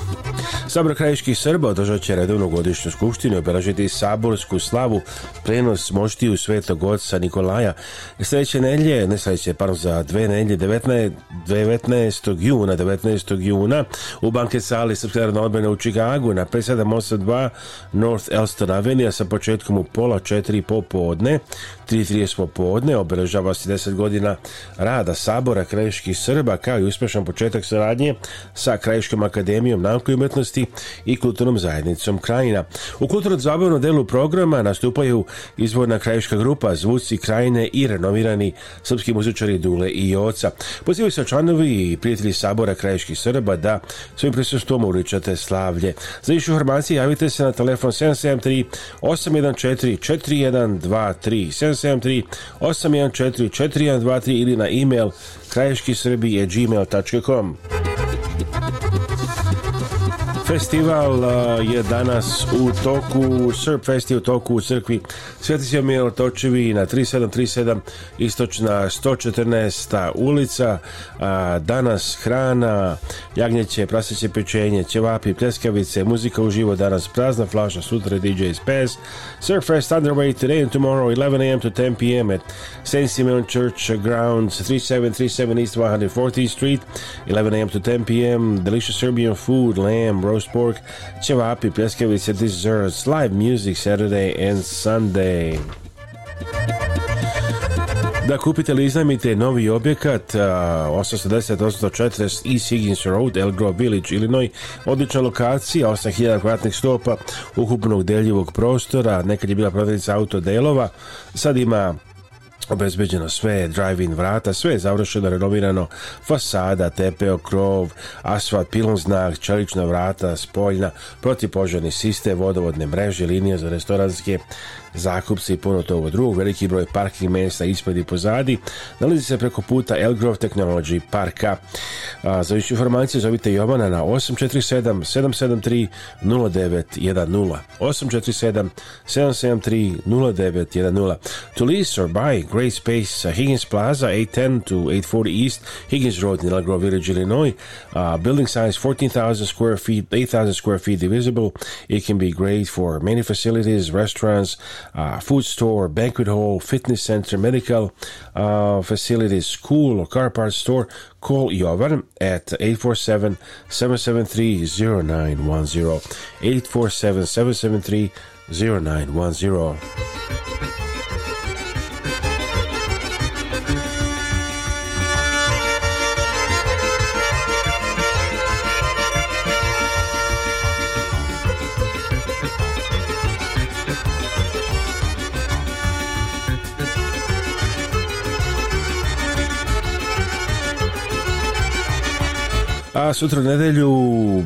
B: Sabor krajiških Srba održat će redovnu godišnju skupštinu obeležiti saborsku slavu prenos moštiju Svetog Otca Nikolaja. Sljedeće nelje, ne sljedeće, pardon, za dve nelje, 19, 19. juna, 19. juna u banke sali Srpske narodne odbrane u Čikagu na 5782 North Elston Avenue sa početkom u pola četiri popodne, 3.30 popodne, obeležava se 10 godina rada Sabora krajiških Srba kao i uspešan početak saradnje sa Krajiškom akademijom nauke i umetnosti i kulturnom zajednicom Krajina. U kulturno-zabavnom delu programa nastupaju izvodna krajiška grupa Zvuci Krajine i renovirani srpski muzičari Dule i Oca. Pozivaju se članovi i prijatelji Sabora krajiških Srba da svojim prisustvom uričate slavlje. Za više informacije javite se na telefon 773 814 4123 773 814 4123 ili na e-mail krajiškisrbi.gmail.com. Festival je danas u toku, Surp Fest je u toku u crkvi Sveti Sjomir Točevi na 3737 Istočna 114. ulica. Danas hrana, jagnjeće, praseće pečenje, ćevapi, pljeskavice, muzika uživo, danas prazna flaša, sutra DJ's Pass. Surf Fest underway today and tomorrow 11am to 10pm at St. Simeon Church Grounds 3737 East 140th Street 11am to 10pm Delicious Serbian food, lamb, roast Forsborg, Ćevapi, Pljeskavice, Desserts, Live Music Saturday and Sunday. Da kupite ili iznajmite novi objekat 810-840 i Higgins Road, El Grove Village, Illinois. Odlična lokacija, 8000 kvadratnih stopa ukupnog deljivog prostora. Nekad je bila prodavnica autodelova, sad ima obezbeđeno sve, drive-in vrata, sve je završeno, renovirano, fasada, tepeo, krov, asfalt, pilon znak, čelična vrata, spoljna, protipožarni sistem, vodovodne mreže, linija za restoranske zakupci i puno toga drugog, veliki broj parking mesta ispred i pozadi, nalazi se preko puta Elgrove Technology parka. A, za više informacije zovite Jovana na 847 773 0910 847 773 0910 To lease or buy great space uh, Higgins Plaza 810 to 840 East Higgins Road in Elgrove Village, Illinois. Uh, building size 14,000 square feet, 8,000 square feet divisible. It can be great for many facilities, restaurants, uh, food store, banquet hall, fitness center, medical uh, facilities, school, or car parts store, call Jovan at 847 773 0910. 847 773 0910. sutra nedelju,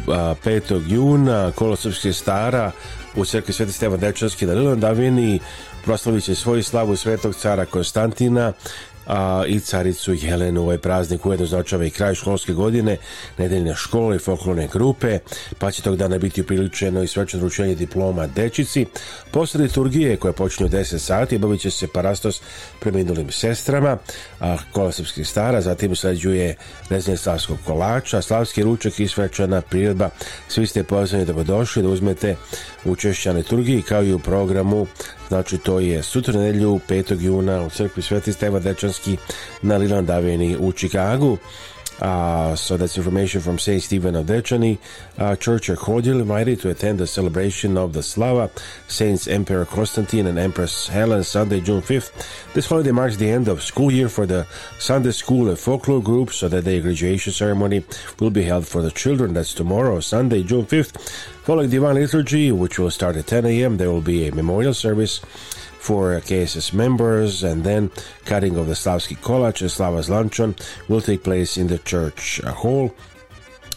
B: 5. juna, Kolosovskih stara u crkvi Sveti Stevan Dečanski na Davini proslavit će svoju slavu svetog cara Konstantina a, i caricu Jelenu. Ovaj praznik ujedno značava i kraj školske godine, nedeljne škole i folklorne grupe, pa će tog dana biti upriličeno i svečano ručenje diploma dečici. Posle liturgije koja počinje u 10 sati, obavit će se parastos preminulim sestrama, a, kola srpskih stara, zatim usleđuje rezanje slavskog kolača, slavski ručak i svečana priredba. Svi ste pozvani da došli da uzmete učešća liturgiji kao i u programu znači to je sutra nedelju 5. juna u crkvi Sveti Steva Dečanski na Lilandavini u Čikagu Uh, so that's information from St. Stephen of Deceni uh, Church. Are cordially invited to attend the celebration of the Slava Saints Emperor Constantine and Empress Helen Sunday, June 5th. This holiday marks the end of school year for the Sunday School and Folklore Group, so that the graduation ceremony will be held for the children. That's tomorrow, Sunday, June 5th. Following Divine Liturgy, which will start at 10 a.m., there will be a memorial service for KSS members, and then cutting of the Slavsky College and Slavas Luncheon will take place in the church uh, hall.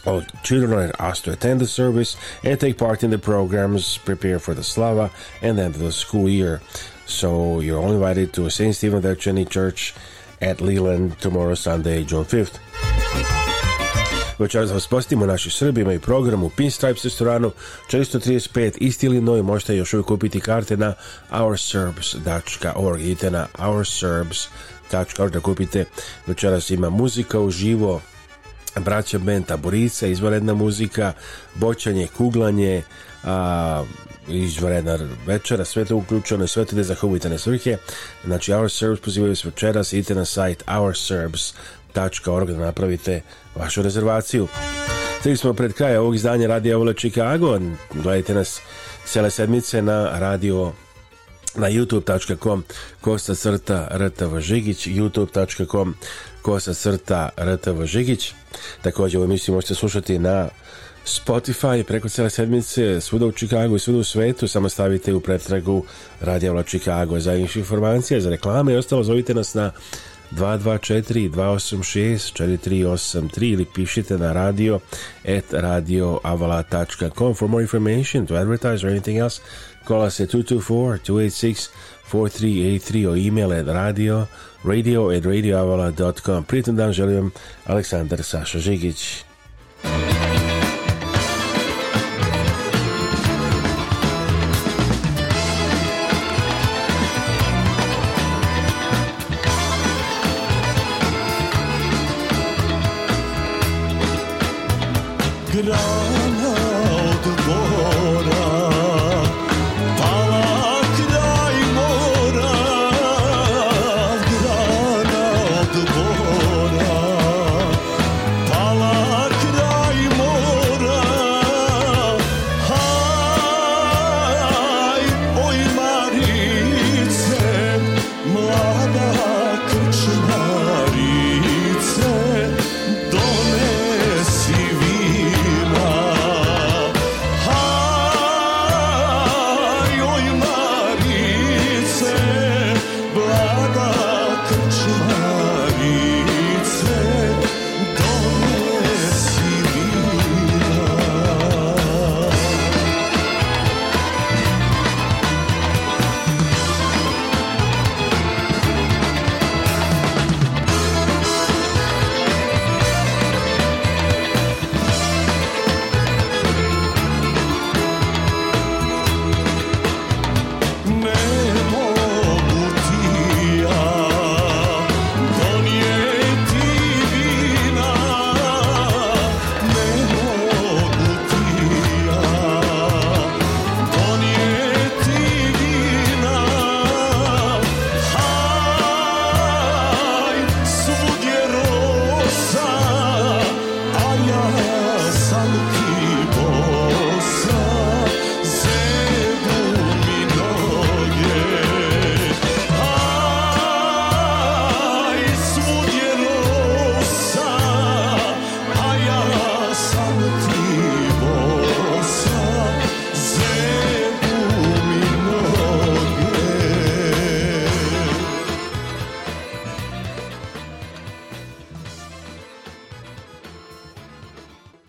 B: All children are asked to attend the service and take part in the programs, prepared for the Slava and end of the school year. So you're all invited to St. Stephen the Church at Leland tomorrow, Sunday, June 5th. Večeras vas postimo naši Srbima program u Pinstripes restoranu 435 East Illinois. Možete još uvijek kupiti karte na ourserbs.org. Idite na ourserbs.org da kupite. Večeras ima muzika uživo, braća band Taborica, izvanredna muzika, boćanje, kuglanje, a, izvanredna večera, sve to uključeno sve to ide za humanitarne svrhe. Znači, Our Serbs pozivaju se večeras, idite na sajt ourserbs.org www.radioavle.org da napravite vašu rezervaciju. Stigli smo pred kraja ovog izdanja Radio Avle Chicago. Gledajte nas cijele sedmice na radio na youtube.com kosa crta rtv žigić youtube.com kosa crta rtv žigić također ovu emisiju možete slušati na Spotify preko cijele sedmice svuda u Čikagu i svuda u svetu samo stavite u pretragu Radio Radijavla Čikago za više informacije, za reklame i ostalo zovite nas na 224 286 4383 ili pišite na radio at radioavala.com For more information, to advertise or anything else, call us at 224-286-4383 or email at radio radio at radioavala.com. Pritom dan želim Aleksandar Saša Žigić. good